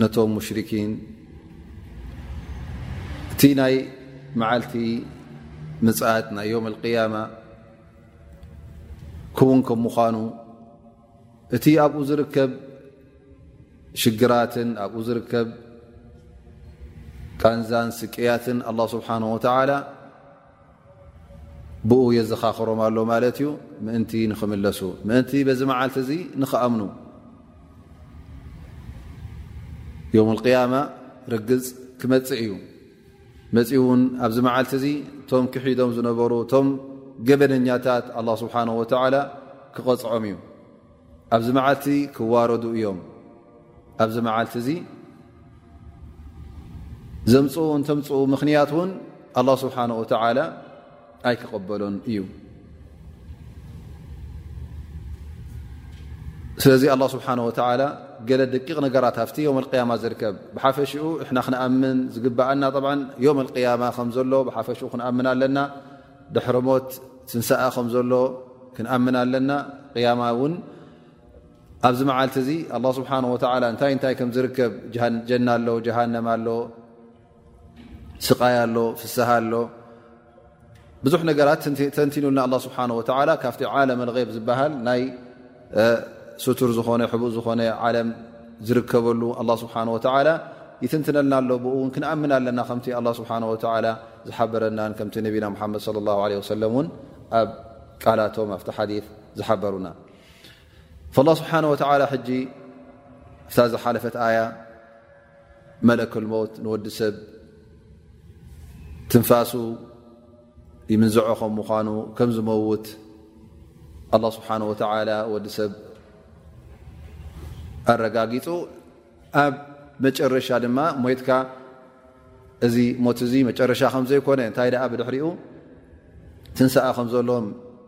ነቶም ሙሽርኪን እቲ ናይ መዓልቲ ምፅኣት ናይ ዮም ቅያማ ክውን ከም ምዃኑ እቲ ኣብኡ ዝርከብ ሽግራትን ኣብኡ ዝርከብ ቃንዛን ስቅያትን ኣላ ስብሓን ወተዓላ ብኡ የዘኻኽሮም ኣሎ ማለት እዩ ምእንቲ ንኽምለሱ ምእንቲ በዚ መዓልቲ እዚ ንኽኣምኑ ዮም ቅያማ ርግፅ ክመፅእ እዩ መፅኡ እውን ኣብዚ መዓልቲ እዚ እቶም ክሒዶም ዝነበሩ እቶም ገበነኛታት ኣላ ስብሓን ወተዓላ ክቐፅዖም እዩ ኣብዚ መዓልቲ ክዋረዱ እዮም ኣብዚ መዓልቲ እዚ ዘምፅኡ እንተምፅኡ ምኽንያት እውን ኣላ ስብሓን ወተላ ኣይክቐበሎን እዩ ስለዚ ኣላ ስብሓን ወተላ ገለ ደቂቕ ነገራት ኣብቲ ዮም ኣልቅያማ ዝርከብ ብሓፈሽኡ እሕና ክንኣምን ዝግበኣና ዮም ኣልቅያማ ከም ዘሎ ብሓፈሽኡ ክንኣምን ኣለና ድሕሪ ሞት ትንሳኣ ከም ዘሎ ክንኣምን ኣለና ቅያማ እውን ኣብዚ መዓልቲ እዚ ኣላ ስብሓን ወተላ እንታይ እንታይ ከም ዝርከብ ጀና ኣሎ ጀሃነማ ኣሎ ስቃይ ኣሎ ፍስሃ ኣሎ ብዙሕ ነገራት ተንቲኑልና ኣላ ስብሓን ወተላ ካብቲ ዓለም ኣልይብ ዝበሃል ናይ ስቱር ዝኾነ ሕቡእ ዝኾነ ዓለም ዝርከበሉ ኣላ ስብሓን ወተዓላ ይትንትነልና ኣሎ ብኡ እውን ክንኣምን ኣለና ከምቲ ኣላ ስብሓን ወተዓላ ዝሓበረናን ከምቲ ነቢና ሙሓመድ ለ ላ ለ ወሰለም እውን ኣብ ቃላቶም ኣብቲ ሓዲት ዝሓበሩና ላ ስብሓን ወተዓላ ሕጂ እፍታ ዝሓለፈት ኣያ መለክል ሞት ንወዲ ሰብ ትንፋሱ ይምንዝዖ ከም ምዃኑ ከም ዝመውት ኣላ ስብሓን ወተላ ወዲ ሰብ ኣረጋጊፁ ኣብ መጨረሻ ድማ ሞትካ እዚ ሞት እዚ መጨረሻ ከም ዘይኮነ እንታይ ደኣ ብድሕሪኡ ትንሳኣ ከም ዘሎም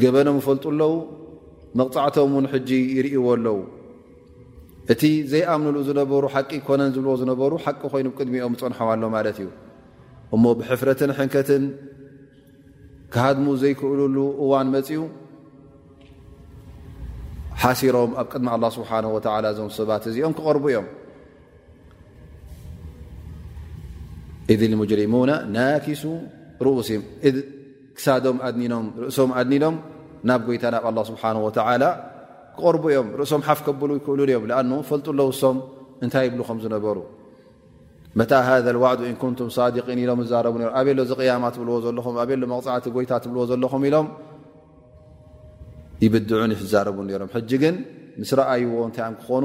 ገበኖም ይፈልጡ ኣለዉ መቕጻዕቶም ውን ሕጂ ይርእዎ ኣለዉ እቲ ዘይኣምንሉ ዝነበሩ ሓቂ ኮነን ዝብልዎ ዝነበሩ ሓቂ ኮይኑ ቅድሚኦም ዝጸንሖም ኣሎ ማለት እዩ እሞ ብሕፍረትን ሕንከትን ክሃድሙ ዘይክእሉሉ እዋን መጽኡ ሓሲሮም ኣብ ቅድሚ ኣላ ስብሓን ወተላ እዞም ሰባት እዚኦም ክቐርቡ እዮም ኢድ ሙጅሪሙና ናኪሱ ርኡሲም ክሳዶም ኣድኒኖም ርእሶም ኣድኒኖም ናብ ጎይታ ናብ ኣላ ስብሓን ወተላ ክቐርቡ እዮም ርእሶም ሓፍ ከብሉ ይክእሉን እዮም ኣን ፈልጡ ኣለዉ ሶም እንታይ ይብሉ ከም ዝነበሩ መታ ሃ ዋዕዱ እንኩንቱም ሳዲቂን ኢሎም ዛረቡ ሩ ኣበ ሎ ዝቅያማ ትብልዎ ዘለኹም ኣበ ሎ መቕፃዕቲ ጎይታ ትብልዎ ዘለኹም ኢሎም ይብድዑን ይዛረቡን ሮም ሕጂ ግን ምስ ረኣይዎ እንታይ እዮም ክኾኑ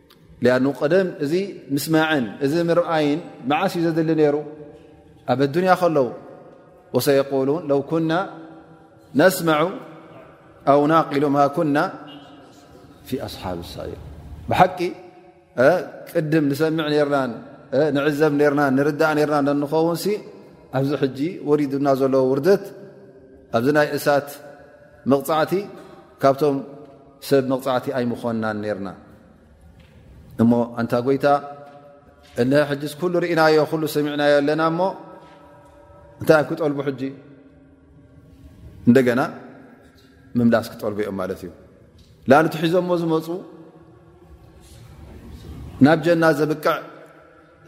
ሊኣኑ ቀደም እዚ ምስማዕን እዚ ምርኣይን መዓስ እዩ ዘድሊ ነይሩ ኣብ ኣዱንያ ከለዉ ወሰየቁሉን ለው ኩና ነስማዑ ኣው ናቂሉ ማ ኩና ፊ ኣስሓብ ሳዒር ብሓቂ ቅድም ንሰምዕ ርናን ንዕዘብ ርናን ንርዳእ ርና ንኸውን ሲ ኣብዚ ሕጂ ወሪዱና ዘለዎ ውርደት ኣብዚ ናይ እሳት መቕፃዕቲ ካብቶም ሰብ መቕጻዕቲ ኣይምኾንናን ነርና እሞ ኣንታ ጎይታ እለ ሕጂ ኩሉ ርኢናዮ ኩሉ ሰሚዕናዮ ኣለና እሞ እንታይ ኣብ ክጠልቡ ሕጂ እንደገና ምምላስ ክጠልቡ እዮም ማለት እዩ ላኣንትሒዞሞ ዝመፁ ናብ ጀና ዘብቅዕ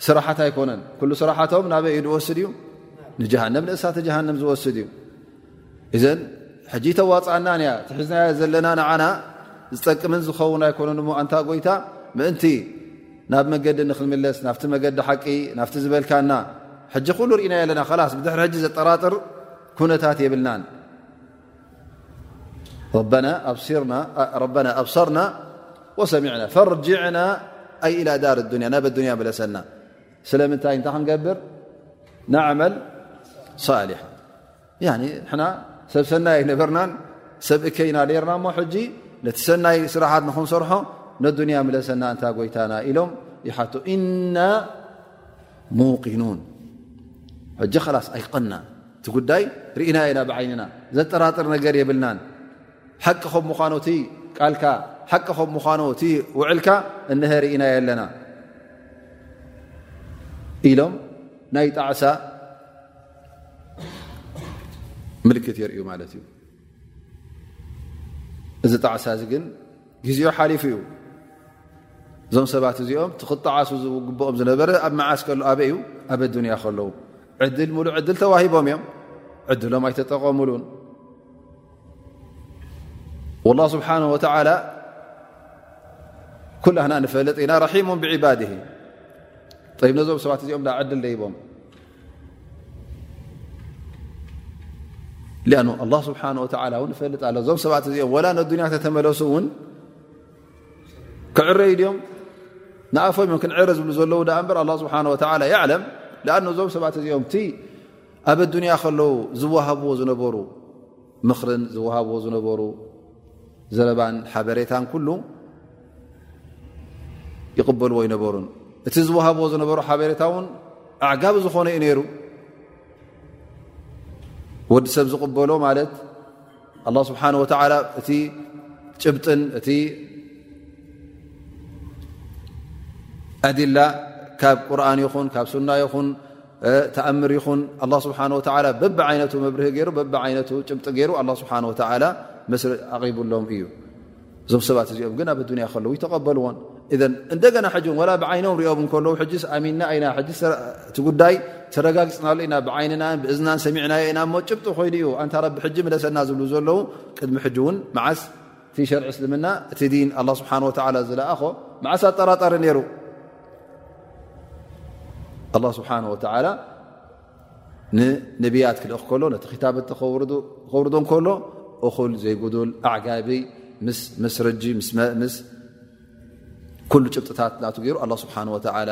ስራሓት ኣይኮነን ኩሉ ስራሓቶም ናበይ እዩ ዝወስድ እዩ ንጀሃንም ንእሳተ ጀሃንም ዝወስድ እዩ እዘን ሕጂ ተዋፅኣናን እያ ትሒዝናያ ዘለና ንዓና ዝጠቅምን ዝኸውን ኣይኮነን እሞ ኣንታ ጎይታ ምእንቲ ናብ መገዲ ንክንምለስ ናብቲ መገዲ ሓቂ ናብቲ ዝበልካና ሕጂ ኩሉ ርኢናዮ ኣለና ላስ ብድሕሪ ሕጂ ዘጠራጥር ኩነታት የብልናን ረና ኣብሰርና ወሰሚዕና ፈርጅዕና ኣይ ኢላ ዳር ዱንያ ናብ ኣዱንያ መለሰና ስለምንታይ እንታይ ክንገብር ናዕመል ሳሊሕ ንሕና ሰብ ሰናይ ኣይነበርናን ሰብ እከይና ነርና እሞ ሕጂ ነቲ ሰናይ ስራሓት ንክንሰርሖ ነዱንያ ምለሰና እንታ ጎይታና ኢሎም ይሓቱ እና ሞቂኑን ሕጂ ኸላስ ኣይቀናን እቲ ጉዳይ ርኢና የና ብዓይንና ዘጠራጥር ነገር የብልናን ሓቂ ከም ምዃኑ እቲ ቃልካ ሓቂ ከም ምዃኑ እቲ ውዕልካ እነሀ ርኢና የለና ኢሎም ናይ ጣዕሳ ምልክት የርእዩ ማለት እዩ እዚ ጣዕሳ እዚ ግን ግዜኡ ሓሊፉ እዩ እዞም ሰባት እዚኦም ክጣዓሱ ዝግብኦም ዝነበረ ኣብ መዓስ ከሎ ኣበይ እዩ ኣብ ኣዱንያ ከለዉ ዕድል ሙሉእ ዕድል ተዋሂቦም እዮም ዕድሎም ኣይተጠቐሙሉን ላ ስብሓን ወተላ ኩላህና ንፈለጥ ኢና ራሒሙም ብዕባድ ነዞም ሰባት እዚኦም ዳ ዕድል ደይቦም ኣ ስብሓ ን ይፈልጥ ኣሎ እዞም ሰባት እዚኦም ወላ ንዱንያ ተተመለሱ እውን ክዕረዩ ድኦም ንኣፎም እዮም ክንዕረ ዝብሉ ዘለዉ ኣ እበር ኣ ስብሓ ይለም እዞም ሰባት እዚኦም እቲ ኣብ ኣዱንያ ከለዉ ዝወሃብዎ ዝነበሩ ምኽርን ዝወሃብዎ ዝነበሩ ዘረባን ሓበሬታን ኩሉ ይቕበልዎ ይነበሩን እቲ ዝወሃብዎ ዝነበሩ ሓበሬታ እውን ኣዕጋቢ ዝኾነ እዩ ነይሩ ወዲ ሰብ ዝቕበሎ ማለት ኣላ ስብሓን ወተላ እቲ ጭብጥን እቲ ኣድላ ካብ ቁርን ይኹን ካብ ሱና ይኹን ተኣምር ይኹን ኣላ ስብሓን ወተላ በብ ዓይነቱ መብርሂ ገይሩ በብ ዓይነቱ ጭብጢ ገይሩ ኣላ ስብሓን ወተላ መስሪ ኣቕሪቡሎም እዩ እዞም ሰባት እዚኦም ግን ኣብ ኣዱንያ ከለዉ ይተቐበልዎን እዘን እንደገና ሕጂ ወላ ብዓይኖም ሪኦም እንከለዉ ሕጂ ኣሚና ኢና ሕጂ እቲ ጉዳይ ተረጋግፅናሉ ኢና ብዓይንና ብእዝናን ሰሚዕናዮ ኢና እሞ ጭብጢ ኮይኑ እዩ ኣንታ ረቢ ሕጂ ምለሰና ዝብሉ ዘለዉ ቅድሚ ሕጂ እውን መዓስ እቲ ሸርዒ እስልምና እቲ ዲን ኣላ ስብሓን ወተላ ዝለኣኾ መዓስ ኣጠራጣሪ ነይሩ ኣላ ስብሓን ወተላ ንነብያት ክልእኽ ከሎ ነቲ ክታብቲ ከውርዶ ከሎ እኹል ዘይጉዱል ኣዕጋቢ ምስ መስረጂ ምስ ኩሉ ጭብጥታት ናቱ ገይሩ ኣላ ስብሓን ወተላ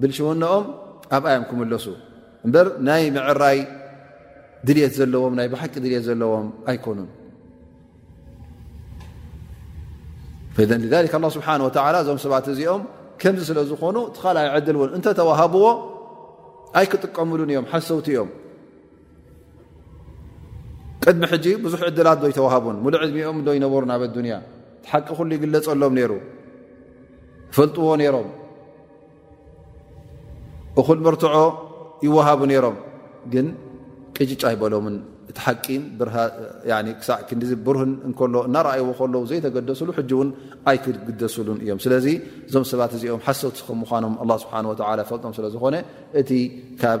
ብልሽውናኦም ኣብኣ እዮም ክምለሱ እምበር ናይ ምዕራይ ድልት ዘለዎም ናይ ብሓቂ ድልት ዘለዎም ኣይኮኑን ه ስብሓ እዞም ሰባት እዚኦም ከምዚ ስለ ዝኾኑ እቲ ካል ዕድል ን እንተተዋሃብዎ ኣይክጥቀምሉን እዮም ሓሰውቲ እዮም ቅድሚ ሕጂ ብዙሕ ዕድላት ዶ ይተዋሃቡን ሙሉዕ ዕድሚኦም ዶ ይነበሩ ናብ ኣዱንያ ሓቂ ኩሉ ይግለፀሎም ነይሩ ፈልጥዎ ነይሮም እኹል መርትዖ ይወሃቡ ነይሮም ግን ቅጭጫ ይበሎምን እቲ ሓቂን ክሳዕ ክንዲዚ ብርህን እንከሎ እናረኣይዎ ከለዉ ዘይተገደስሉ ሕጂ እውን ኣይክግደስሉን እዮም ስለዚ እዞም ሰባት እዚኦም ሓሰውቲ ከም ምኳኖም ኣላ ስብሓን ወላ ፈልጦም ስለ ዝኾነ እቲ ካብ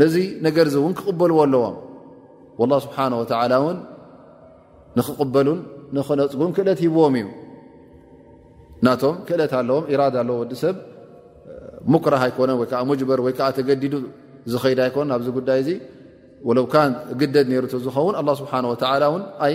ነዚ ነገር እዚ እውን ክቕበልዎ ኣለዎም ላ ስብሓን ወተላ እውን ንክቕበሉን ንክነፅጉን ክእለት ሂብዎም እዩ ናቶም ክእለት ኣለዎም ኢራዳ ኣለዎ ወዲ ሰብ ሙክራህ ኣይኮነ ወይከዓ ሙጅበር ወይከዓ ተገዲዱ ዝኸይድ ኣይኮነ ኣብዚ ጉዳይ እዚ ወለውካ ግደድ ነይሩ ዝኸውን ኣላ ስብሓን ወተላ እውን ኣይ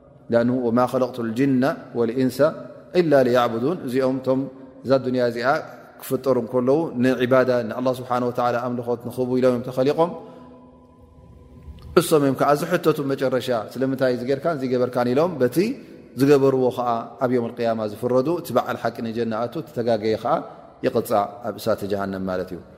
ወማ ከለቅቱ ልጅነ ወልእንሰ ኢላ ሊያዕቡዱን እዚኦም እቶም እዛ ኣዱንያ እዚኣ ክፍጠሩ ከለዉ ንዕባዳ ንኣላ ስብሓን ወተላ ኣምልኾት ንኽቡ ኢሎም እዮም ተኸሊቖም እሶም እዮም ከዓ ዝሕተቱ መጨረሻ ስለምንታይ ዝገርካን ዝገበርካን ኢሎም በቲ ዝገበርዎ ከዓ ኣብ ዮም ቅያማ ዝፍረዱ እቲ በዓል ሓቂ ንጀናኣቱ ተጋገየ ከዓ ይቕፃዕ ኣብ እሳተ ጀሃንም ማለት እዩ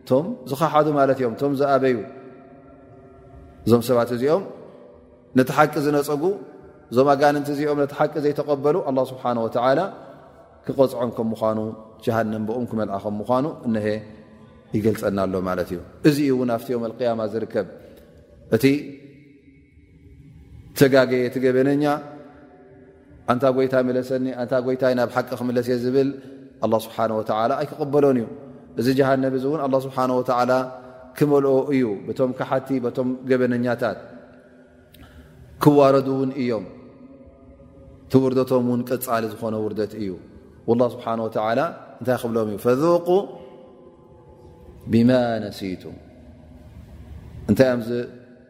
እቶም ዝኸሓዱ ማለት እዮም እቶም ዝኣበዩ እዞም ሰባት እዚኦም ነቲ ሓቂ ዝነፀጉ እዞም ኣጋንንቲ እዚኦም ነቲ ሓቂ ዘይተቐበሉ ኣላ ስብሓን ወተዓላ ክቐፅዖም ከም ምኳኑ ጀሃንም ብኡም ክመልዓ ከም ምኳኑ እነሀ ይገልፀና ኣሎ ማለት እዩ እዚ እውን ኣብቲ ዮም ኣልቅያማ ዝርከብ እቲ ተጋገየ እቲ ገበነኛ ኣንታ ጎይታይ መለሰኒ ኣንታ ጎይታይ ናብ ሓቂ ክምለስ እየ ዝብል ኣላ ስብሓን ወተዓላ ኣይክቕበሎን እዩ እዚ ጀሃነብ እዚ እውን ኣላ ስብሓን ወተዓላ ክመልኦ እዩ በቶም ካሓቲ በቶም ገበነኛታት ክዋረዱ እውን እዮም እቲ ውርደቶም እውን ቀፃሊ ዝኾነ ውርደት እዩ ወላ ስብሓን ወተዓላ እንታይ ክብሎም እዩ ፈዘቁ ብማ ነሲቱም እንታይ እዮም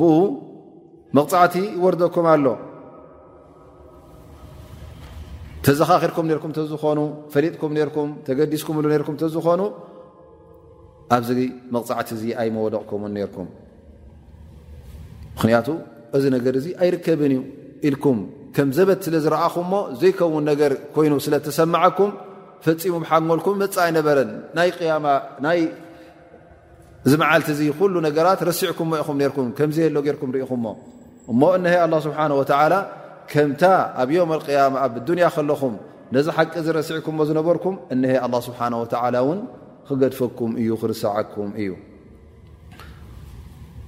ብኡ መቕፃዕቲ ይወርደኩም ኣሎ ተዘኻኺርኩም ርኩም ተዝኾኑ ፈሊጥኩም ርኩም ተገዲስኩምሉ ርኩም ተዝኾኑ ኣብዚ መቕፃዕቲ እዚ ኣይመወደቕኩም ነርኩም ምክንያቱ እዚ ነገር እዚ ኣይርከብን እዩ ኢልኩም ከም ዘበት ስለ ዝረኣኹምሞ ዘይከውን ነገር ኮይኑ ስለ ተሰማዓኩም ፈፂሙ ሓልኩም መፃ ኣይነበረን ናይ ያማ ናይ እዚ መዓልቲ እዚ ኩሉ ነገራት ረሲዕኩሞ ኢኹም ርኩም ከምዘየሎ ጌርኩም ርኢኹሞ እሞ እነ ኣላ ስብሓን ወተዓላ ከምታ ኣብ ዮም ኣልቅያማ ኣብ ዱንያ ከለኹም ነዚ ሓቂ እዚ ረሲዕኩሞ ዝነበርኩም እነ ኣላ ስብሓን ወተዓላ እውን ክገድፈኩም እዩ ክርሰዓኩም እዩ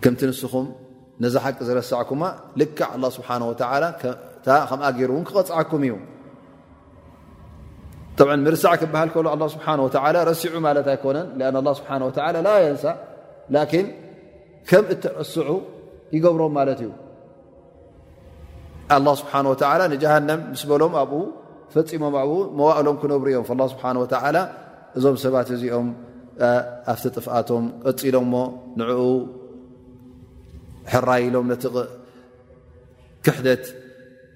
ከምቲ ንስኹም ነዚ ሓቂ ዝረሳዕኩማ ልክዕ ኣላ ስብሓን ወተዓላ ከምኣ ገይሩ እውን ክቐፅዓኩም እዩ ምርሳዕ ክበሃል ከሎ ኣላ ስብሓን ወተላ ረሲዑ ማለት ኣይኮነን ኣላ ስብሓን ወተላ ላ የንሳ ላኪን ከም እትረስዑ ይገብሮም ማለት እዩ ኣላ ስብሓን ወተላ ንጀሃንም ምስ በሎም ኣብኡ ፈፂሞም ኣብኡ መዋእሎም ክነብሩ እዮም ላ ስብሓን ወተላ እዞም ሰባት እዚኦም ኣብቲ ጥፍኣቶም ቀፂሎም ሞ ንዕኡ ሕራይ ኢሎም ነቲ ክሕደት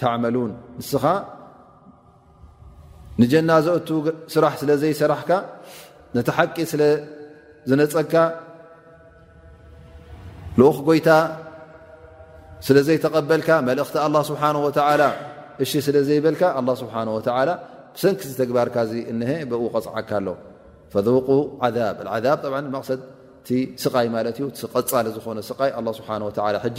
ተዕመሉን ንስኻ ንጀና ዘእቱ ስራሕ ስለ ዘይሰራሕካ ነቲ ሓቂ ስለ ዝነፀግካ ልኡኽ ጎይታ ስለ ዘይተቐበልካ መልእኽቲ ኣላ ስብሓን ወተዓላ እሺ ስለ ዘይበልካ ኣላ ስብሓን ወተዓላ ብሰንኪ ዝተግባርካ እዚ እነሀ ብኡ ቐፅዓካ ኣሎ ፈዘውቁ ዓዛብ ዓዛብ መቕሰድ እቲ ስቓይ ማለት እዩ እቲ ቐፃሊ ዝኾነ ስቓይ ኣላ ስብሓን ወተዓላ ሕጂ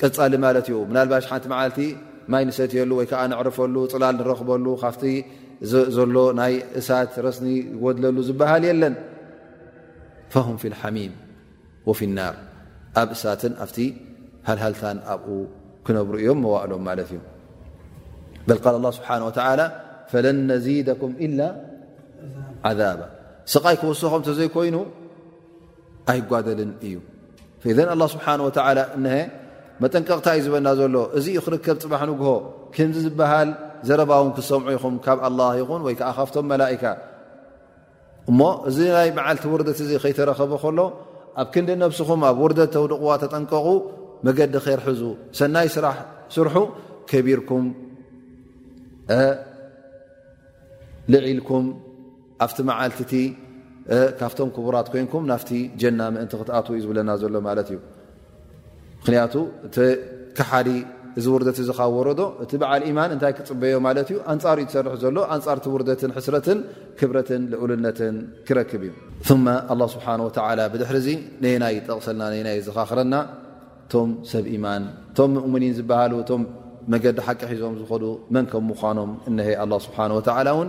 ቀፃሊ ማለት እዩ ምናልባሽ ሓንቲ መዓልቲ ማይ ንሰትየሉ ወይ ከዓ ነዕርፈሉ ፅላል ንረኽበሉ ካብቲ ዘሎ ናይ እሳት ረስኒ ይጎድለሉ ዝበሃል የለን ፈም ፊ ልሓሚም ወፊ ናር ኣብ እሳትን ኣብቲ ሃልሃልታን ኣብኡ ክነብሩ እዮም መዋእሎም ማለት እዩ በል ቃል ላ ስብሓን ወተላ ፈለን ነዚደኩም ኢላ ዓዛባ ስቃይ ክውስኾም ተዘይኮይኑ ኣይጓደልን እዩ ዘ ኣላ ስብሓን ወተላ እነሀ መጠንቀቕታ እዩ ዝበና ዘሎ እዚ ዩ ክርከብ ፅባሕ ንግሆ ከምዚ ዝበሃል ዘረባውን ክሰምዑ ይኹም ካብ ኣላ ይኹን ወይ ከዓ ካብቶም መላእካ እሞ እዚ ናይ መዓልቲ ውርደት እዚ ከይተረኸበ ከሎ ኣብ ክንዲ ነብስኹም ኣብ ውርደት ተውድቕዋ ተጠንቀቑ መገዲ ከርሕዙ ሰናይ ስራሕ ስርሑ ከቢርኩም ልዒልኩም ኣብቲ መዓልቲ እቲ ካብቶም ክቡራት ኮይንኩም ናፍቲ ጀና ምእንቲ ክትኣትዉ እዩ ዝብለና ዘሎ ማለት እዩ ምክንያቱ እቲ ክሓዲ እዚ ውርደት እዚ ካብ ወረዶ እቲ በዓል ኢማን እንታይ ክፅበዮ ማለት እዩ ኣንፃር እዩ ትሰርሕ ዘሎ ኣንፃር እቲ ውርደትን ሕስረትን ክብረትን ልኡልነትን ክረክብ እዩ ثመ ኣላ ስብሓን ወተላ ብድሕሪ እዙ ነና ይጠቕሰልና ነና ይዘኻኽረና እቶም ሰብ ኢማን እቶም ሙእምኒን ዝበሃሉ እቶም መገዲ ሓቂ ሒዞም ዝኸዱ መን ከም ምዃኖም እነሀ ኣላ ስብሓን ወተላ እውን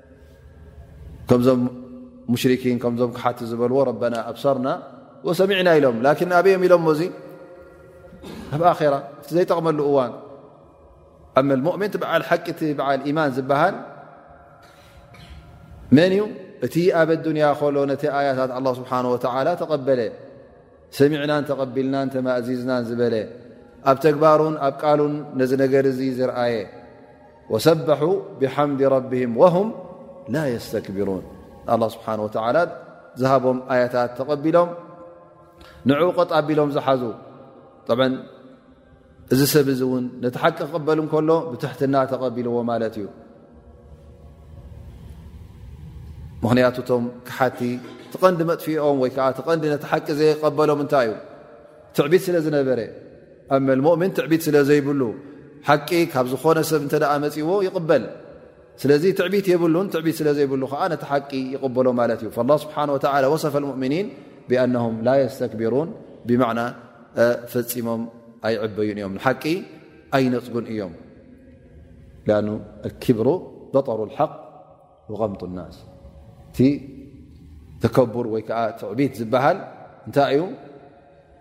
ከምዞም ሙሽሪኪን ከምዞም ክሓቲ ዝበልዎ ረበና ኣብሰርና ወሰሚዕና ኢሎም ላኪን ኣበዮም ኢሎሞ እዚ ኣብ ኣራ እቲ ዘይጠቕመሉ እዋን ኣብ መልሙእሚንቲ በዓል ሓቂ እቲ በዓል ኢማን ዝበሃል መን እዩ እቲ ኣብ ኣዱንያ ከሎ ነቲ ኣያታት ኣላ ስብሓን ወተዓላ ተቐበለ ሰሚዕናን ተቐቢልናን ተማእዚዝናን ዝበለ ኣብ ተግባሩን ኣብ ቃሉን ነዚ ነገር እዚ ዝርኣየ ወሰበሑ ብሓምድ ረብህም ወሁም ላ የስተክብሩን ላ ስብሓን ወተላ ዝሃቦም ኣያታት ተቐቢሎም ንዑ ቐጥ ኣቢሎም ዝሓዙ እዚ ሰብ እዚ እውን ነቲ ሓቂ ክቕበል እንከሎ ብትሕትና ተቐቢልዎ ማለት እዩ ምኽንያቱ ቶም ክሓቲ ትቐንዲ መጥፍኦም ወይከዓ ትቐንዲ ነቲ ሓቂ ዘየቀበሎም እንታይ እዩ ትዕቢት ስለ ዝነበረ እመ ልሙእምን ትዕቢት ስለ ዘይብሉ ሓቂ ካብ ዝኾነ ሰብ እንተ መፅዎ ይቕበል ስለዚ ትዕቢት የብሉን ትዕቢት ስለ ዘይብሉ ከዓ ነቲ ሓቂ ይቕበሎ ማለት እዩ ላ ስብሓን ወተ ወሰፈ ልሙእምኒን ብኣነም ላ የስተክቢሩን ብማዕና ፈፂሞም ኣይዕበዩን እዮም ንሓቂ ኣይነፅጉን እዮም ኣ ክብሩ በጠሩ ሓቅ ቐምጡ ናስ እቲ ተከቡር ወይ ከዓ ትዕቢት ዝበሃል እንታይ እዩ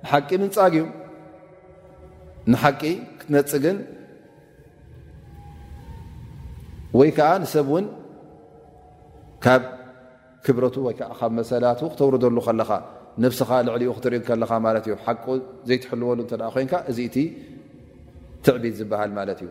ንሓቂ ምንፃግ እዩ ንሓቂ ክትነፅግን ወይ ከዓ ንሰብ እውን ካብ ክብረቱ ወይከዓ ካብ መሰላቱ ክተውርደሉ ከለኻ ነብስኻ ልዕሊኡ ክትርኢ ከለኻ ማለት እዩ ሓቁ ዘይትሕልወሉ እተ ኮይንካ እዚ እቲ ትዕቢት ዝበሃል ማለት እዩ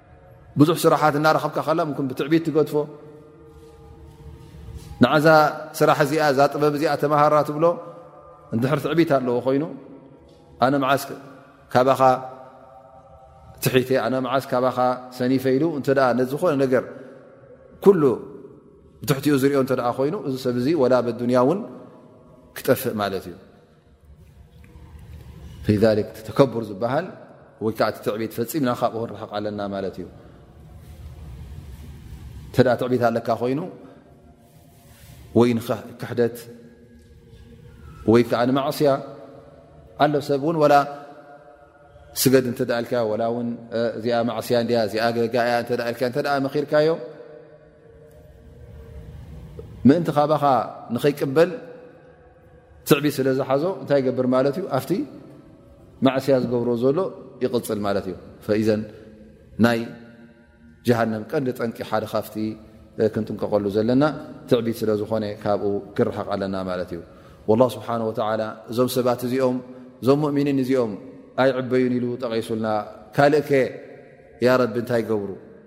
ብዙሕ ስራሓት እናረኸብካ ከላ ምም ብትዕቢት ትገድፎ ንዓዛ ስራሕ እዚኣ እዛ ጥበብ እዚኣ ተምሃራ ትብሎ እንድሕር ትዕቢት ኣለዎ ኮይኑ ኣነ መዓስ ካባኻ ትሒተ ኣነ መዓስ ካባኻ ሰኒፈ ኢሉ እተ ነዝኾነ ነገር ኩሉ ብትሕትኡ ዝሪኦ እተ ኮይኑ እዚ ሰብ እዚ ወላ ብዱንያ እውን ክጠፍእ ማለት እዩ ተከብር ዝበሃል ወይከዓ ትዕቢት ፈፂምና ካብ ክንርሕቕ ኣለና ማለት እዩ ተ ትዕቢት ኣለካ ኮይኑ ወይ ክሕደት ወይ ከዓ ንማዕስያ ኣሎ ሰብ እውን ወላ ስገድ እተ ልካ ላ ውን እዚኣ ማዕስያ እዲያ እዚኣ ገጋ እያ እተ ልካ እተ መኪርካዮ ምእንቲ ካባኻ ንኸይቅበል ትዕቢት ስለ ዝሓዞ እንታይ ይገብር ማለት እዩ ኣብቲ ማዕስያ ዝገብሮ ዘሎ ይቕፅል ማለት እዩ ፈኢዘን ናይ ጀሃንም ቀንዲ ጠንቂ ሓደ ካብቲ ክንጥንቀቐሉ ዘለና ትዕቢት ስለ ዝኾነ ካብኡ ክረሓቕ ኣለና ማለት እዩ ላ ስብሓን ወተላ እዞም ሰባት እዚኦም እዞም ሙእሚኒን እዚኦም ኣይዕበዩን ኢሉ ጠቒሱልና ካልእ ከ ያ ረቢ እንታይ ይገብሩ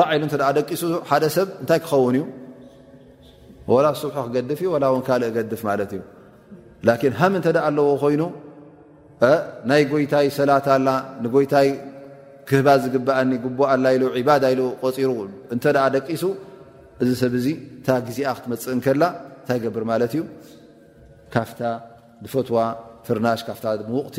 ራዕ ኢሉ ተ ደቂሱ ሓደ ሰብ እንታይ ክኸውን እዩ ወላ ስብሑ ክገድፍ እዩ ላ ውን ካልእ ገድፍ ማለት እዩ ላን ሃም እንተ ኣለዎ ኮይኑ ናይ ጎይታይ ሰላት ኣላ ንጎይታይ ክህባ ዝግብኣኒ ጉቡ ኣላ ኢሉ ባዳ ኢሉ ቆፂሩ እንተ ደቂሱ እዚ ሰብ እዚ እታ ግዜኣ ክትመፅእ እንከላ እንታይ ገብር ማለት እዩ ካፍታ ዝፈትዋ ፍርናሽ ካፍታ ምውቕቲ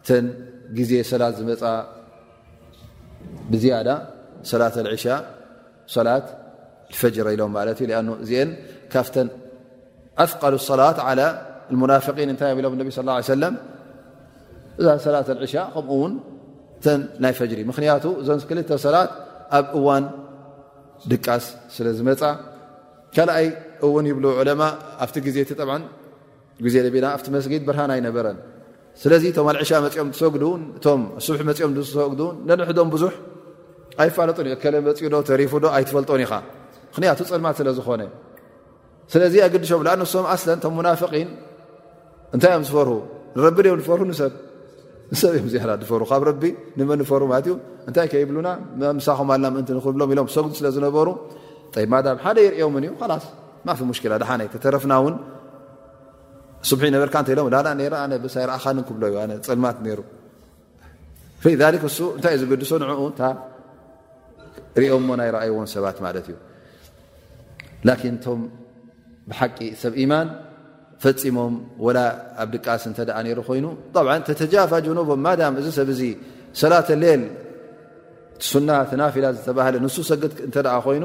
እተን ግዜ ሰላት ዝመፃ ብዝያዳ ሰላት ኣልዕሻ ሰላት ፈጅረ ኢሎም ማለት እዩ ኣን እዚአን ካብተን ኣፍቀሉ ሰላት ዓላ ሙናፍቒን እንታይ ዮም ኢሎም ነቢ ስ ሰለም እዛ ሰላት ኣልዕሻ ከምኡ ውን እተን ናይ ፈጅሪ ምክንያቱ እዘን ክልተ ሰላት ኣብ እዋን ድቃስ ስለ ዝመፃ ካልኣይ እውን ይብሉ ዕለማ ኣብቲ ግዜ እቲ ጠብዓ ግዜ ነቢና ኣብቲ መስጊድ ብርሃን ኣይነበረን ስለዚ እቶም ኣልዕሻ መፅኦም ዝሰግዱን እቶም ስብሒ መፅኦም ዝሰግዱን ነንሕዶም ብዙሕ ኣይፋለጡን ዩ ከለ መፅኡዶ ተሪፉዶ ኣይትፈልጦን ኢኻ ምክንያቱ ፅልማት ስለ ዝኾነ ስለዚ ኣግድሾም ኣ ንሶም ኣስለን እቶም ሙናፍቒን እንታይ እዮም ዝፈርሁ ንረቢ ድኦም ዝፈርሁ ንሰብ ንሰብ እዮም ዝያዳ ዝፈር ካብ ረቢ ንመን ንፈሩ ማለት እዩ እንታይ ከይብሉና ምሳኹም ኣልና ምእንቲ ንክብሎም ኢሎም ዝሰግዱ ስለ ዝነበሩ ማዳም ሓደ ይርእዮምን እዩ ላስ ማፊ ሙሽኪላ ደሓነይ ተተረፍና ውን ስብሒ ነበርካ እንተ ኢሎም ላላ ነረ ኣነ ብስ ኣይረኣኻንን ክብሎ እዩ ኣነ ፅልማት ነይሩ ሊክ እሱ እንታይ እዩ ዝግድሶ ንዕኡ እታ ሪኦሞ ናይ ረኣይዎን ሰባት ማለት እዩ ላኪን እቶም ብሓቂ ሰብ ኢማን ፈፂሞም ወላ ኣብ ድቃስ እንተ ደኣ ነይሩ ኮይኑ ብዓ ተተጃፋ ጀኖቦም ማዳም እዚ ሰብ እዚ ሰላተ ሌል ሱና ተናፊላ ዝተባህለ ንሱ ሰግት እንተ ኮይኑ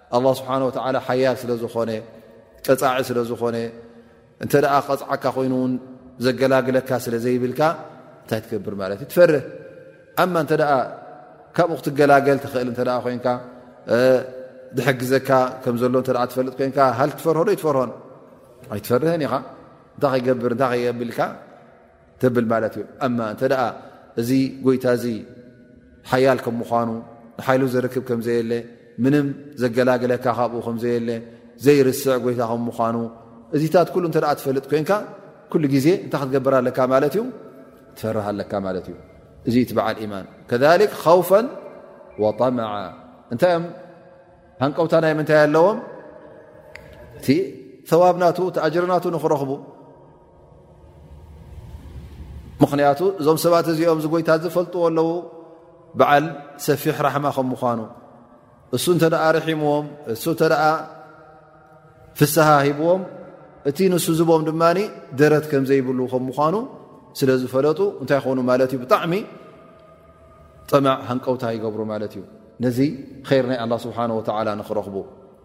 ኣላ ስብሓን ወተዓላ ሓያል ስለ ዝኾነ ቀፃዒ ስለ ዝኾነ እንተ ደኣ ቀፅዓካ ኮይኑ እውን ዘገላግለካ ስለ ዘይብልካ እንታይ ትገብር ማለት እዩ ትፈርህ ኣማ እንተ ደኣ ካብኡ ክትገላገል ትኽእል እንተ ኮይንካ ዝሕግዘካ ከም ዘሎ እተ ትፈልጥ ኮይንካ ሃል ክትፈርሆዶ ኣይትፈርሆን ኣይትፈርህን ኢኻ እንታይ ከይገብር እንታይ ከየብልካ ትብል ማለት እዩ እማ እንተ እዚ ጎይታ እዚ ሓያል ከም ምኳኑ ንሓይሉ ዘርክብ ከም ዘየለ ምንም ዘገላግለካ ካብኡ ከም ዘየለ ዘይርስዕ ጎይታ ከም ምኳኑ እዚታት ኩሉ እተ ትፈልጥ ኮንካ ኩሉ ግዜ እንታይ ክትገብር ኣለካ ማለት እዩ ትፈርሃ ኣለካ ማለት እዩ እዚ እቲ በዓል ኢማን ከ ኸውፈ ወጠመዓ እንታይ እዮም ሃንቀውታ ናይ ምንታይ ኣለዎም እቲ ተዋብናቱ እቲ ኣጅርናቱ ንክረኽቡ ምክንያቱ እዞም ሰባት እዚኦም ጎይታ ዝፈልጥዎ ኣለዉ በዓል ሰፊሕ ራሕማ ከም ምኳኑ እሱ እተ ርሒምዎም እ ፍስሃ ሂብዎም እቲ ንሱ ዝቦም ድማ ደረት ከም ዘይብሉ ከም ምኳኑ ስለ ዝፈለጡ እንታይ ይኮኑ ማለት እዩ ብጣዕሚ ጠማዕ ሃንቀውታ ይገብሩ ማለት እዩ ነዚ ር ናይ ኣላ ስብሓን ወላ ንክረኽቡ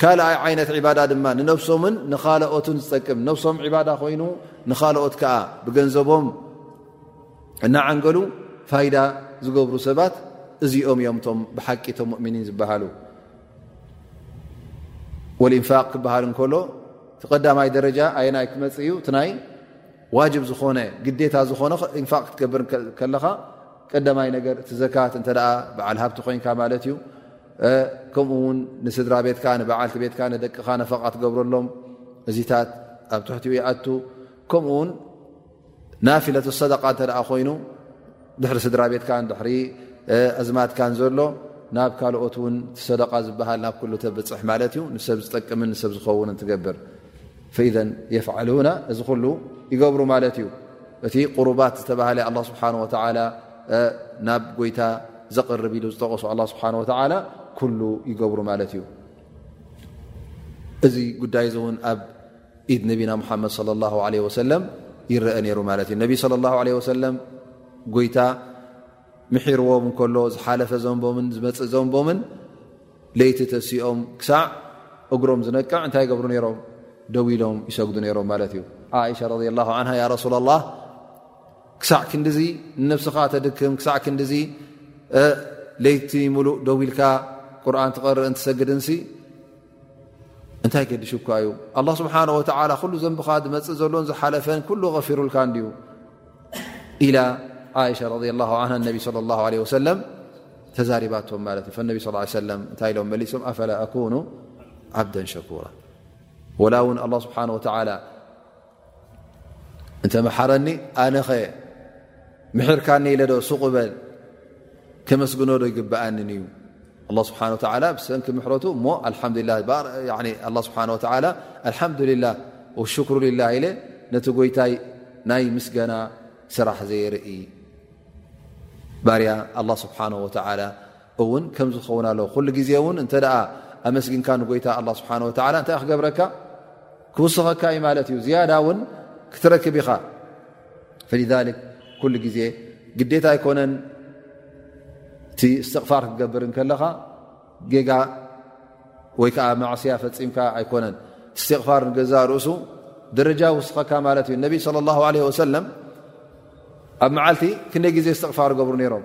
ካልኣይ ዓይነት ዒባዳ ድማ ንነብሶምን ንኻልኦትን ዝጠቅም ነብሶም ዒባዳ ኮይኑ ንኻልኦት ከዓ ብገንዘቦም እናዓንገሉ ፋይዳ ዝገብሩ ሰባት እዚኦም እዮም ቶም ብሓቂ ቶም ሙእምኒን ዝበሃሉ ወልእንፋቅ ክበሃል እንከሎ እቲ ቀዳማይ ደረጃ ኣየናይ ክመፅእ እዩ እቲ ናይ ዋጅብ ዝኾነ ግዴታ ዝኾነ እንፋቅ ክትገብር ከለኻ ቀዳማይ ነገር እቲ ዘካት እንተ በዓል ሃብቲ ኮይንካ ማለት እዩ ከምኡ ውን ንስድራ ቤትካ ንበዓልቲ ቤትካ ንደቅኻ ነፈቓ ትገብረሎም እዚታት ኣብ ትሕቲ ይኣቱ ከምኡ ውን ናፊለት ሰደቃ እተ ኮይኑ ድሕሪ ስድራ ቤትካ ድሪ ኣዝማትካን ዘሎ ናብ ካልኦት ውን ሰደቃ ዝበሃል ናብ ኩሉ ተብፅሕ ማለት እዩ ንሰብ ዝጠቅምን ንሰብ ዝኸውን ትገብር ፈኢዘን የፍዓሉና እዚ ኩሉ ይገብሩ ማለት እዩ እቲ ቁሩባት ዝተባሃለ ኣላ ስብሓን ወተላ ናብ ጎይታ ዘቕርብ ኢሉ ዝጠቐሱ ኣላ ስብሓን ወተዓላ ኩሉ ይገብሩ ማለት እዩ እዚ ጉዳይ እዚ እውን ኣብ ኢድ ነቢና ሙሓመድ ለ ላ ለ ወሰለም ይረአ ነይሩ ማለት እዩ ነቢ ስለ ላ ለ ወሰለም ጎይታ ምሒርዎም እንከሎ ዝሓለፈ ዘንቦምን ዝመፅእ ዘንቦምን ለይቲ ተሲኦም ክሳዕ እግሮም ዝነቅዕ እንታይ ይገብሩ ነይሮም ደው ኢሎም ይሰግዱ ነይሮም ማለት እዩ ዓእሻ ረ ላ ን ያ ረሱላ ላ ክሳዕ ክንዲዚ ንነብስኻ ተድክም ክሳዕ ክንዲዚ ለይቲ ሙሉእ ደው ኢልካ ቁርን ትቐርእ እንትሰግድንሲ እንታይ ገዲሹካ እዩ ኣላ ስብሓን ወተላ ኩሉ ዘንብኻ ዝመፅእ ዘሎን ዝሓለፈን ኩሉ ቐፊሩልካ እንድዩ ኢላ ይሻ ረ ላ ነቢ ለ ላ ለ ወሰለም ተዛሪባቶም ማለት እዩ ነቢ ስ ሰለም እንታይ ኢሎም መሊሶም ኣፈላ ኣኩኑ ዓብደን ሸኩራ ወላ እውን ኣላ ስብሓን ወተላ እንተ መሓረኒ ኣነኸ ምሕርካኒ ኢለ ዶ ሱቕ በል ከመስግኖ ዶ ይግብኣንን እዩ ኣ ስብሓ ብሰንኪ ምሕረቱ እሞ ስብሓ ኣልሓምዱላ ሽክሩ ሊላ ኢለ ነቲ ጎይታይ ናይ ምስገና ስራሕ ዘየርኢ ባርያ ኣላ ስብሓን ወተዓላ እውን ከምዚ ክኸውን ኣለዎ ኩሉ ግዜ እውን እንተ ኣመስግንካ ንጎይታ ኣላ ስብሓን ወተላ እንታይ ክገብረካ ክውስኸካ እዩ ማለት እዩ ዝያዳ እውን ክትረክብ ኢኻ ፈሊክ ኩሉ ግዜ ግዴታ ኣይኮነን እቲ እስትቕፋር ክትገብር ከለኻ ጌጋ ወይ ከዓ ማዕስያ ፈፂምካ ኣይኮነን እስትቕፋር ንገዛ ርእሱ ደረጃ ውስኸካ ማለት እዩ ነቢ ለ ላ ለ ወሰለም ኣብ መዓልቲ ክንደይ ግዜ እስትቕፋር ገብሩ ነይሮም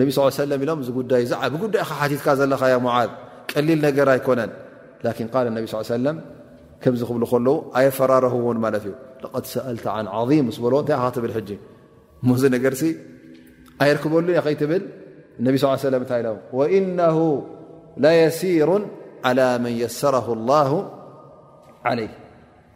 ነቢ ስ ሰለም ኢሎም እዚ ጉዳይ እዚ ዓብ ጉዳይ ካ ሓቲትካ ዘለካ ያ ሙዓዝ ቀሊል ነገር ኣይኮነን ላኪን ቃል ነቢ ስ ሰለም ከምዚ ክብሉ ከለዉ ኣየፈራረህዎን ማለት እዩ ለቐድ ሰኣልተ ዓን ዓም ስ በልዎ እንታይ ካ ትብል ሕጂ ሞዚ ነገርሲ ኣይርክበሉ እየ ከይትብል ነቢ ስ ሰለም እንታይ ኢሎም ወኢነ ላየሲሩ ዓላ መን የሰረ ላሁ ዓለይ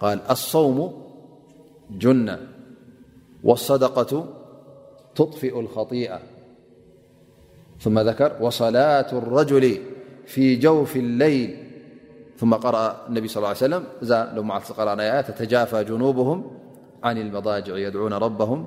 قال الصوم جنة والصدقة تطفئ الخطيئة ثم ذكر وصلاة الرجل في جوف الليل ثم قرأ النبي صلى الله عليه وسلمرأآي تتجافى جنوبهم عن المضاجع يدعون ربهم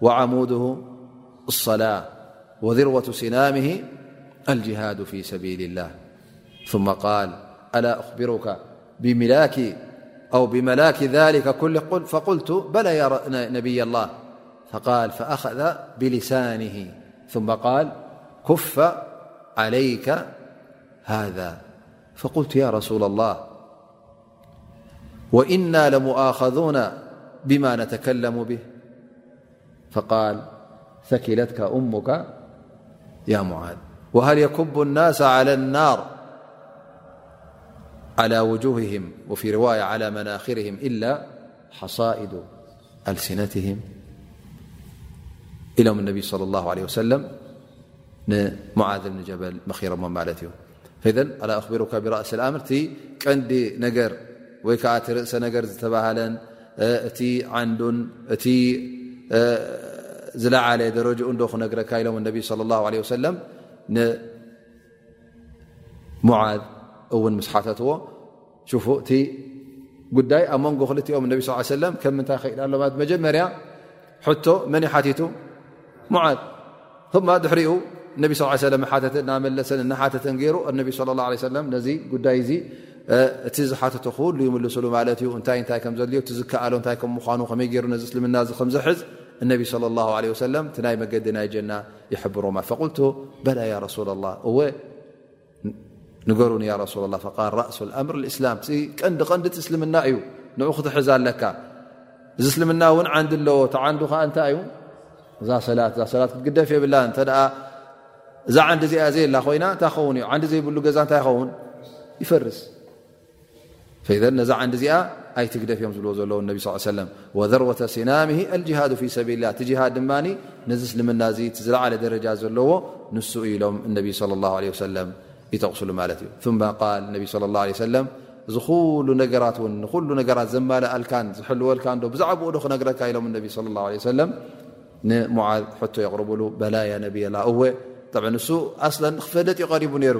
وعموده الصلاة وذروة سنامه الجهاد في سبيل الله ثم قال ألا أخبرك أو بملاك ذلك كله فقلت بلا يا نبي الله فقال فأخذ بلسانه ثم قال كف عليك هذا فقلت يا رسول الله وإنا لمؤاخذون بما نتكلم به فقال فكلتك أمك يا معاذ وهل يكب الناس على النار على وجوههم وفيرواية على مناخرهم إلا حصائد ألسنتهم لم انبي صلى الله عليه وسلم معاذ بن جبلمخير ماله ኢዘን ኣላ ኣኽቢሩካ ብራእሲ ኣምር እቲ ቀንዲ ነገር ወይ ከዓ እቲ ርእሰ ነገር ዝተባሃለን እቲ ዓንዱን እቲ ዝለዓለ ደረጅኡ እንዶ ክነግረካ ኢሎም ነቢ ለ ላ ለ ወሰለም ንሙዓዝ እውን ምስ ሓተትዎ ሹፉ እቲ ጉዳይ ኣብ መንጎ ክልቲኦም ነቢ ስ ሰለም ከም ምንታይ ክኸይድ ኣሎ ማለት መጀመርያ ሕቶ መን ይሓቲቱ ሙዓዝ ማ ድሕሪኡ ነቢ ስ ሰለ ሓተተ እናመለሰን እናሓተተን ገይሩ ኣነቢ ስለ ላ ለ ሰለም ነዚ ጉዳይ እዚ እቲ ዝሓተቶ ክህሉ ይምልስሉ ማለት እዩ እንታይ እንታይ ከም ዘድልዮ እቲ ዝከኣሎ እንታይ ከም ምኳኑ ከመይ ገይሩ ነዚ እስልምና እዚ ከም ዘሕዝ እነቢ ስለ ላ ለ ወሰለም እቲ ናይ መገዲ ናይ ጀና ይሕብሮማ ፈቁልቱ በላ ያ ረሱላ ላ እወ ንገሩኒ ያ ረሱላ ላ ፈቃል ራእሱ ኣምር እስላም እ ቀንዲ ቀንዲ ቲ እስልምና እዩ ንኡ ክትሕዝ ኣለካ እዚ እስልምና እውን ዓንዲ ኣለዎ እቲ ዓንዱ ከዓ እንታይ እዩ እዛ ሰላት እዛ ሰላት ክትግደፍ የብላ እተ እዛ ዓንዲ እዚኣ ዘየላ ኮይና እንታይ ኸውን እዩ ዓንዲ ዘይብሉ ገዛ እንታይ ይኸውን ይፈርስ ፈይዘን ነዛ ዓንዲ እዚኣ ኣይትግደፍ እዮም ዝብልዎ ዘለዉ ነቢ ስ ሰለም ወዘርወተ ሲናምሂ ኣልጅሃዱ ፊ ሰቢልላ እቲ ጅሃድ ድማ ነዚ እስልምና እዚ እቲ ዝለዓለ ደረጃ ዘለዎ ንሱ ኢሎም እነቢ ለ ላ ለ ሰለም ይጠቕስሉ ማለት እዩ ማ ቃል ነቢ ለ ላ ለ ሰለም እዚ ኩሉ ነገራት እውን ንኩሉ ነገራት ዘማልኣልካን ዝሕልወልካ ዶ ብዛዕባኡ ዶ ክነግረካ ኢሎም እነቢ ለ ላ ለ ሰለም ንሙዓዝ ሕቶ የቕርብሉ በላያ ነብላ እወ ንሱ ኣስለን ክፈለጥ ይቀሪቡ ነይሩ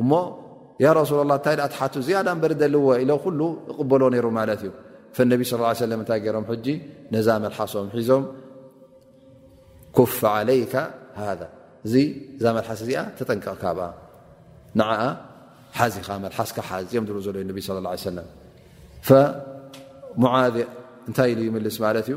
እሞ ያ ረሱላ ላ እንታይ ኣ ትሓቱ ዝያዳ እበር ደልዎ ኢለ ኩሉ እቕበሎ ነይሩ ማለት እዩ ፈነቢ ስ ሰለ እንታይ ገይሮም ሕጂ ነዛ መልሓሶም ሒዞም ኩፍ ዓለይካ ሃ እዚ እዛ መልሓስ እዚኣ ተጠንቀቕካ ብ ንዓ ሓዚኻ መልሓስካ ሓዝ እዮም ዝብሉ ዘለ ነቢ ስለ ላ ሰለም ሙዓ እንታይ ኢሉ ይምልስ ማለት እዩ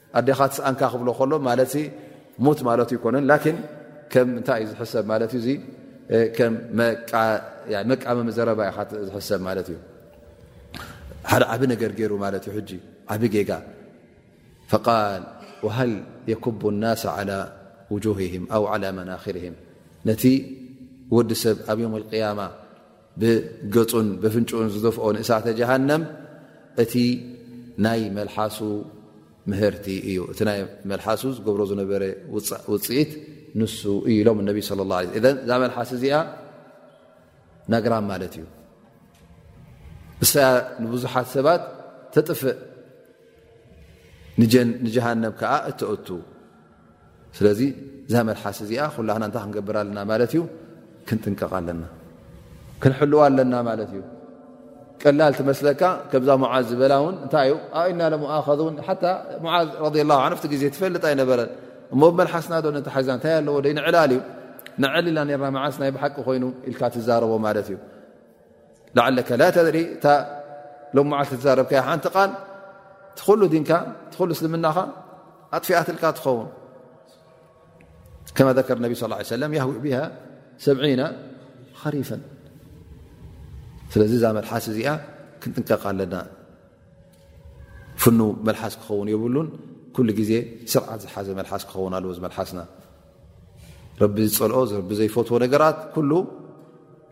ኣዴኻ ትስኣንካ ክብሎ ከሎ ማለት ሙት ማለት ኣይኮነን ላኪን ከም እንታይ እዩ ዝሕሰብ ማለት እዩ እ ከም መቃመሚ ዘረባ ኢ ዝሕሰብ ማለት እዩ ሓደ ዓብ ነገር ገይሩ ማለት እዩ ሕጂ ዓብ ጌጋ ፈቃል ወሃል የኩቡ ናስ ዓላ ውጁህህም ኣው ዓላ መናክርህም ነቲ ወዲ ሰብ ኣብ ዮም ልቅያማ ብገጹን በፍንጭኡን ዝደፍኦ ንእሳተ ጀሃነም እቲ ናይ መልሓሱ ምህርቲ እዩ እቲ ናይ መልሓሱ ዝገብሮ ዝነበረ ውፅኢት ንሱ እዩ ኢሎም ነቢ ለ ላ እ እዛ መልሓስ እዚኣ ናግራም ማለት እዩ እሳ ንብዙሓት ሰባት ተጥፍእ ንጀሃነም ከዓ እተእቱ ስለዚ እዛ መልሓስ እዚኣ ኩላና እንታይ ክንገብር ኣለና ማለት እዩ ክንጥንቀቕ ኣለና ክንሕልዋ ኣለና ማለት እዩ ቀላል ትመስለካ ከምዛ ሙዓዝ ዝበላ እውን እንታይ እዩ ኣእና ለሙኣኸን ሓታ ሙዓዝ ረ ላ ዓነፍቲ ግዜ ትፈልጥ ኣይነበረን እሞ ብመልሓስና ዶ ንተሓዛ እንታይ ኣለዎ ዶ ንዕላል እዩ ንዕል ኢና ርና መዓስ ናይ ብሓቂ ኮይኑ ኢልካ ትዛረቦ ማለት እዩ ላዓለካ ላ ተድሪ እታ ሎ መዓልቲ ትዛረብካያ ሓንቲ ቃል ትኩሉ ዲንካ ትኩሉ እስልምናኻ ኣጥፊኣትልካ ትኸውን ከማ ዘከር ነቢ ስ ሰለም ያህዊ ብሃ ሰብዒና ኸሪፈን ስለዚ እዛ መልሓስ እዚኣ ክንጥንቀቕ ኣለና ፍኑ መልሓስ ክኸውን የብሉን ኩሉ ግዜ ስርዓት ዝሓዘ መልሓስ ክኸውን ኣለዎ ዚ መልሓስና ረቢ ዝፀልኦ ቢ ዘይፈትዎ ነገራት ኩሉ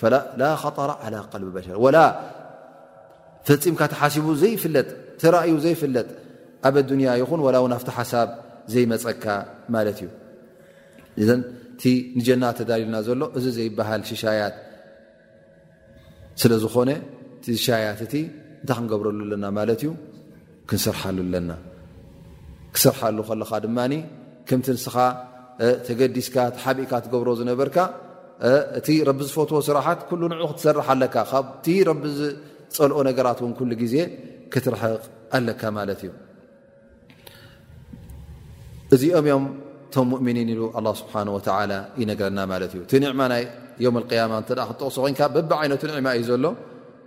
ፈላ ኸጠራ ዓላ ቀልቢ በሸር ወላ ፈፂምካ ተሓሲቡ ዘይፍለጥ ተራእዩ ዘይፍለጥ ኣብ ኣዱንያ ይኹን ወላ ውን ኣብቲ ሓሳብ ዘይመፀካ ማለት እዩ እዘ እቲ ንጀና ተዳልልና ዘሎ እዚ ዘይበሃል ሽሻያት ስለ ዝኾነ እቲ ዝሻያት እቲ እንታይ ክንገብረሉ ኣለና ማለት እዩ ክንሰርሓሉ ኣለና ክሰርሓሉ ከለኻ ድማ ከምቲ ንስኻ ተገዲስካ ተሓቢእካ ትገብሮ ዝነበርካ እቲ ረቢ ዝፈትዎ ስራሓት ኩሉ ንዑ ክትሰርሕ ኣለካ ካብቲ ረቢ ዝፀልኦ ነገራት እውን ኩሉ ግዜ ክትርሕቕ ኣለካ ማለት እዩ እዚኦም እዮም እቶም ሙእምኒን ኢሉ ኣላ ስብሓን ወተላ ይነገረና ማለት እዩ እቲ ኒዕማ ናይ ዮም ልቅያማ እተ ክትጠቕሶ ኮንካ በቢ ዓይነቱ ኒዕማ እዩ ዘሎ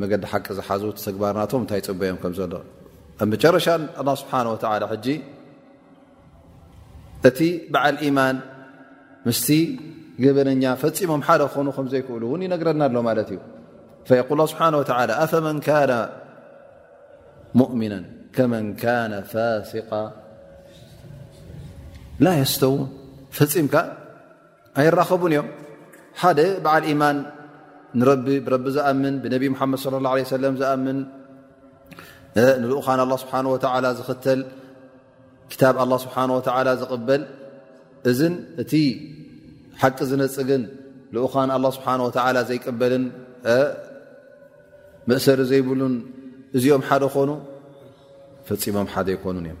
መገዲ ሓቂ ዝሓዙ ተግባር ናቶም እንታይ ፅበዮም ከም ዘሎ ኣብ መጨረሻ ኣላ ስብሓን ወተላ ሕጂ እቲ በዓል ኢማን ምስቲ ገበነኛ ፈፂሞም ሓደ ክኾኑ ከም ዘይክእሉ እውን ይነግረና ኣሎ ማለት እዩ ፈየቁል ስብሓ ወላ ኣፈመን ካነ ሙእምና ከመን ካነ ፋሲቃ ላ የስተውን ፈፂምካ ኣይራኸቡን እዮም ሓደ በዓል ኢማን ንረቢ ብረቢ ዝኣምን ብነቢ ሙሓመድ ለ ላ ለ ሰለም ዝኣምን ንልኡኻን ኣላ ስብሓን ወተላ ዝኽተል ክታብ ኣላ ስብሓን ወተላ ዝቕበል እዝን እቲ ሓቂ ዝነፅግን ልኡኻን ኣላ ስብሓን ወተላ ዘይቅበልን መእሰሪ ዘይብሉን እዚኦም ሓደ ኾኑ ፈፂሞም ሓደ ኣይኮኑን እዮም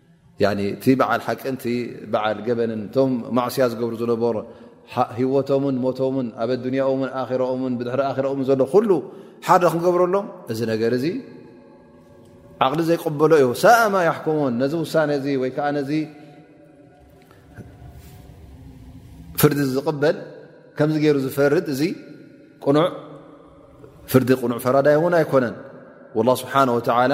እቲ በዓል ሓቅን እቲ በዓል ገበንን እቶም ማዕስያ ዝገብሩ ዝነበሩ ሂወቶምን ሞቶምን ኣብ ኣዱንያኦምን ኣራኦምን ብድሕሪ ኣራኦምን ዘሎ ኩሉ ሓደ ክንገብረሎም እዚ ነገር እዚ ዓቕሊ ዘይቀበሎ እዩ ሳእማ ያሕኩሙን ነዚ ውሳነ እዚ ወይ ከዓ ነዚ ፍርዲ ዝቕበል ከምዚ ገይሩ ዝፈርድ እዚ ቅኑዕ ፍርዲ ቅኑዕ ፈራዳይ እውን ኣይኮነን ላ ስብሓን ወተላ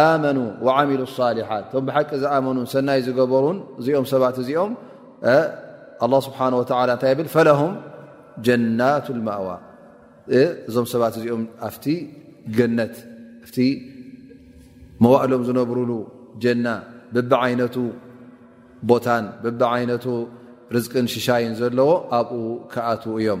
ኣመኑ ዓሚሉ ሳሊሓት እቶም ብሓቂ ዝኣመኑን ሰናይ ዝገበሩን እዚኦም ሰባት እዚኦም ኣላ ስብሓን ወላ እንታይ የብል ፈለሁም ጀናት ልማእዋ እዞም ሰባት እዚኦም ኣፍቲ ገነት ኣቲ መዋእሎም ዝነብርሉ ጀና ብብዓይነቱ ቦታን ብብዓይነቱ ርዝቅን ሽሻይን ዘለዎ ኣብኡ ክኣትዉ እዮም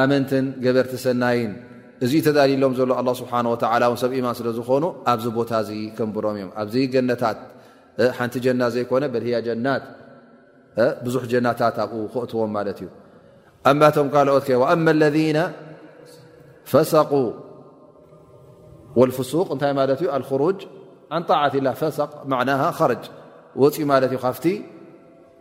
ኣመንትን ገበርቲ ሰናይን እዙይ ተዳልሎም ዘሎ ኣላ ስብሓን ወተላ ውን ሰብ ኢማን ስለ ዝኾኑ ኣብዚ ቦታ እዚ ከንብሮም እዮም ኣብዚ ገነታት ሓንቲ ጀና ዘይኮነ በልህያ ጀናት ብዙሕ ጀናታት ኣብኡ ክእትዎም ማለት እዩ ኣማቶም ካልኦት ከ ኣማ ለذነ ፈሰቁ ወልፍሱቅ እንታይ ማለት እዩ ኣልክሩጅ ዓን ጣዓት ላ ፈሰቅ ማዕና ኸርጅ ወፅኡ ማለት እዩ ካብቲ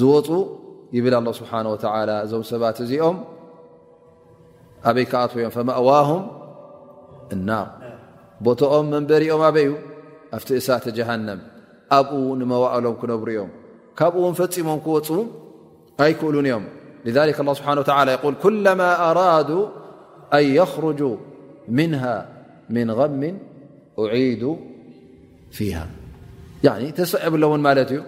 ዝወፁ ይብል ኣላ ስብሓን ወተላ እዞም ሰባት እዚኦም ኣበይ ክኣትወ እዮም ፈማእዋሁም እናር ቦትኦም መንበሪኦም ኣበይ እዩ ኣብቲ እሳተ ጀሃንም ኣብኡ ንመዋእሎም ክነብሩ እዮም ካብኡ ውን ፈፂሞም ክወፁ ኣይክእሉን እዮም ስብሓ ል ኩለማ ኣራዱ ኣን የኽርጁ ምንሃ ምን غምን ዒዱ ተስዕብ ኣለውን ማለት እዩ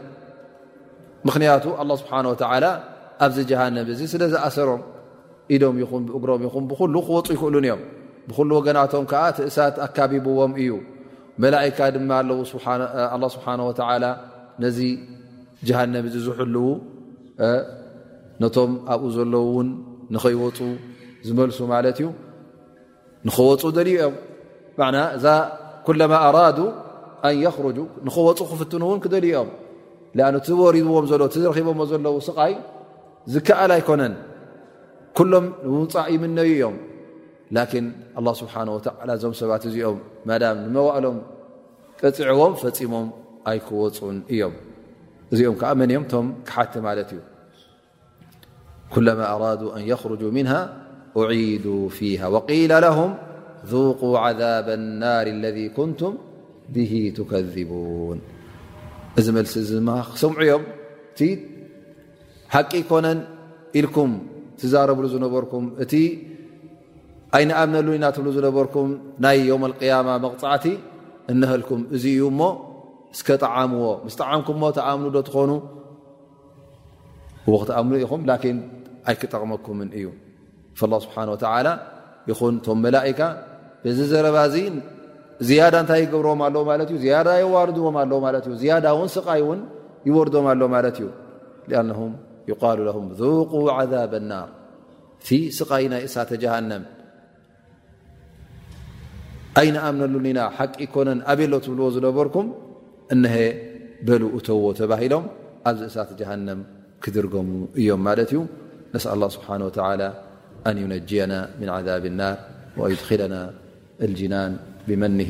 ምክንያቱ ኣላ ስብሓን ወተላ ኣብዚ ጀሃነብ እዚ ስለ ዝኣሰሮም ኢዶም ይኹን ብእግሮም ይኹን ብኩሉ ክወፁ ይክእሉን እዮም ብኩሉ ወገናቶም ከዓ ትእሳት ኣካቢብዎም እዩ መላእካ ድማ ኣለው ኣላ ስብሓን ወተላ ነዚ ጀሃነብ እዚ ዝሕልው ነቶም ኣብኡ ዘለዉ እውን ንኸይወፁ ዝመልሱ ማለት እዩ ንክወፁ ደልዩ እዮም ና እዛ ኩለማ ኣራዱ ኣን የክርጁ ንክወፁ ክፍትኑ እውን ክደልዩ እዮም ኣ እቲ ወሪድዎም ዘሎ እቲ ዝረኪቦዎ ዘለዉ ስቃይ ዝከኣል ኣይኮነን ኩሎም ንምውፃእ ይምነዩ እዮም ላኪን ኣላ ስብሓን ወተላ እዞም ሰባት እዚኦም ማዳም ንመዋእሎም ቀፅዕዎም ፈፂሞም ኣይክወፁን እዮም እዚኦም ከዓ መን እዮም ቶም ክሓቲ ማለት እዩ ኩለማ ኣራዱ ኣን የኽርጁ ምንሃ ዒዱ ፊሃ ወቂላ ለሁም ذቁ ዓዛብ ናር ለذ ኩንቱም ብሂ ትከذቡን እዚ መልሲ እዚ ድማ ክሰምዑ እዮም እቲ ሓቂ ኮነን ኢልኩም ትዛረብሉ ዝነበርኩም እቲ ኣይንኣምነሉ ኢና ትብሉ ዝነበርኩም ናይ ዮም ቅያማ መቕፃዕቲ እነሀልኩም እዚ እዩ እሞ እስከ ጠዓምዎ ምስ ጠዓምኩምሞ ተኣምኑ ዶ ትኾኑ እዎ ክትኣምኑ ኢኹም ላኪን ኣይክጠቕመኩምን እዩ ላ ስብሓን ወተላ ይኹን እቶም መላእካ በዚ ዘረባ እዚ ዝያዳ እንታይ ይገብርዎም ኣለዉ ማለት እዩ ዝያዳ የዋርድዎም ኣለዉ ማለት እዩ ዝያዳ እውን ስቃይ እውን ይወርዶም ኣሎ ማለት እዩ ኣም ይቃሉ ም ذቁ ዓዛብ ናር እቲ ስቃይ ናይ እሳተ ጀሃንም ኣይንኣምነሉን ኢና ሓቂ ይኮነን ኣበ ሎ ትብልዎ ዝነበርኩም እነሀ በሉ እተዎ ተባሂሎም ኣብዚ እሳት ጀሃንም ክድርገሙ እዮም ማለት እዩ ነስ ላ ስብሓን ወተላ ኣን ዩነጅያና ምን ዓዛብ ናር ወይድኪለና ልጅናን ብመን